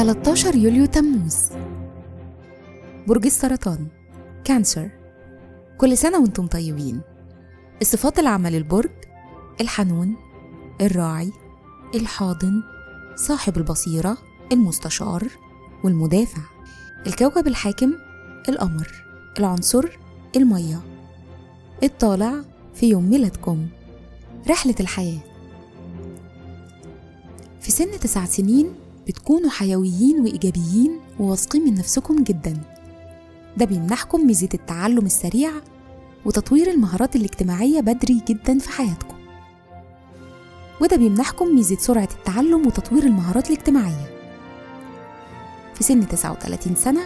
13 يوليو تموز. برج السرطان. كانسر. كل سنة وأنتم طيبين. الصفات العامة للبرج الحنون الراعي الحاضن صاحب البصيرة المستشار والمدافع. الكوكب الحاكم القمر. العنصر المية. الطالع في يوم ميلادكم. رحلة الحياة. في سن تسع سنين بتكونوا حيويين وإيجابيين وواثقين من نفسكم جدا. ده بيمنحكم ميزة التعلم السريع وتطوير المهارات الاجتماعية بدري جدا في حياتكم. وده بيمنحكم ميزة سرعة التعلم وتطوير المهارات الاجتماعية. في سن 39 سنة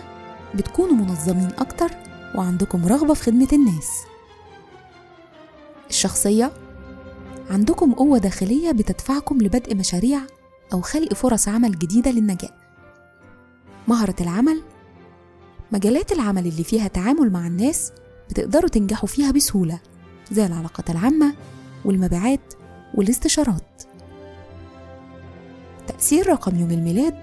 بتكونوا منظمين أكتر وعندكم رغبة في خدمة الناس. الشخصية عندكم قوة داخلية بتدفعكم لبدء مشاريع أو خلق فرص عمل جديدة للنجاة. مهرة العمل مجالات العمل اللي فيها تعامل مع الناس بتقدروا تنجحوا فيها بسهولة زي العلاقات العامة والمبيعات والاستشارات. تأثير رقم يوم الميلاد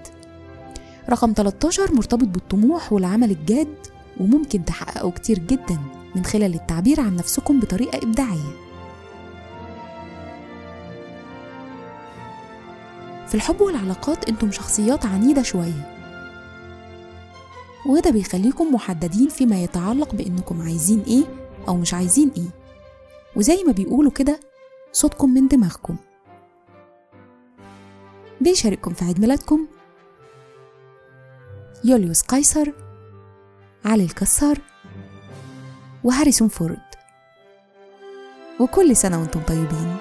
رقم 13 مرتبط بالطموح والعمل الجاد وممكن تحققوا كتير جدا من خلال التعبير عن نفسكم بطريقة إبداعية. في الحب والعلاقات أنتم شخصيات عنيدة شوية. وده بيخليكم محددين فيما يتعلق بإنكم عايزين إيه أو مش عايزين إيه. وزي ما بيقولوا كده صوتكم من دماغكم. بيشارككم في عيد ميلادكم. يوليوس قيصر علي الكسار وهاريسون فورد. وكل سنة وأنتم طيبين.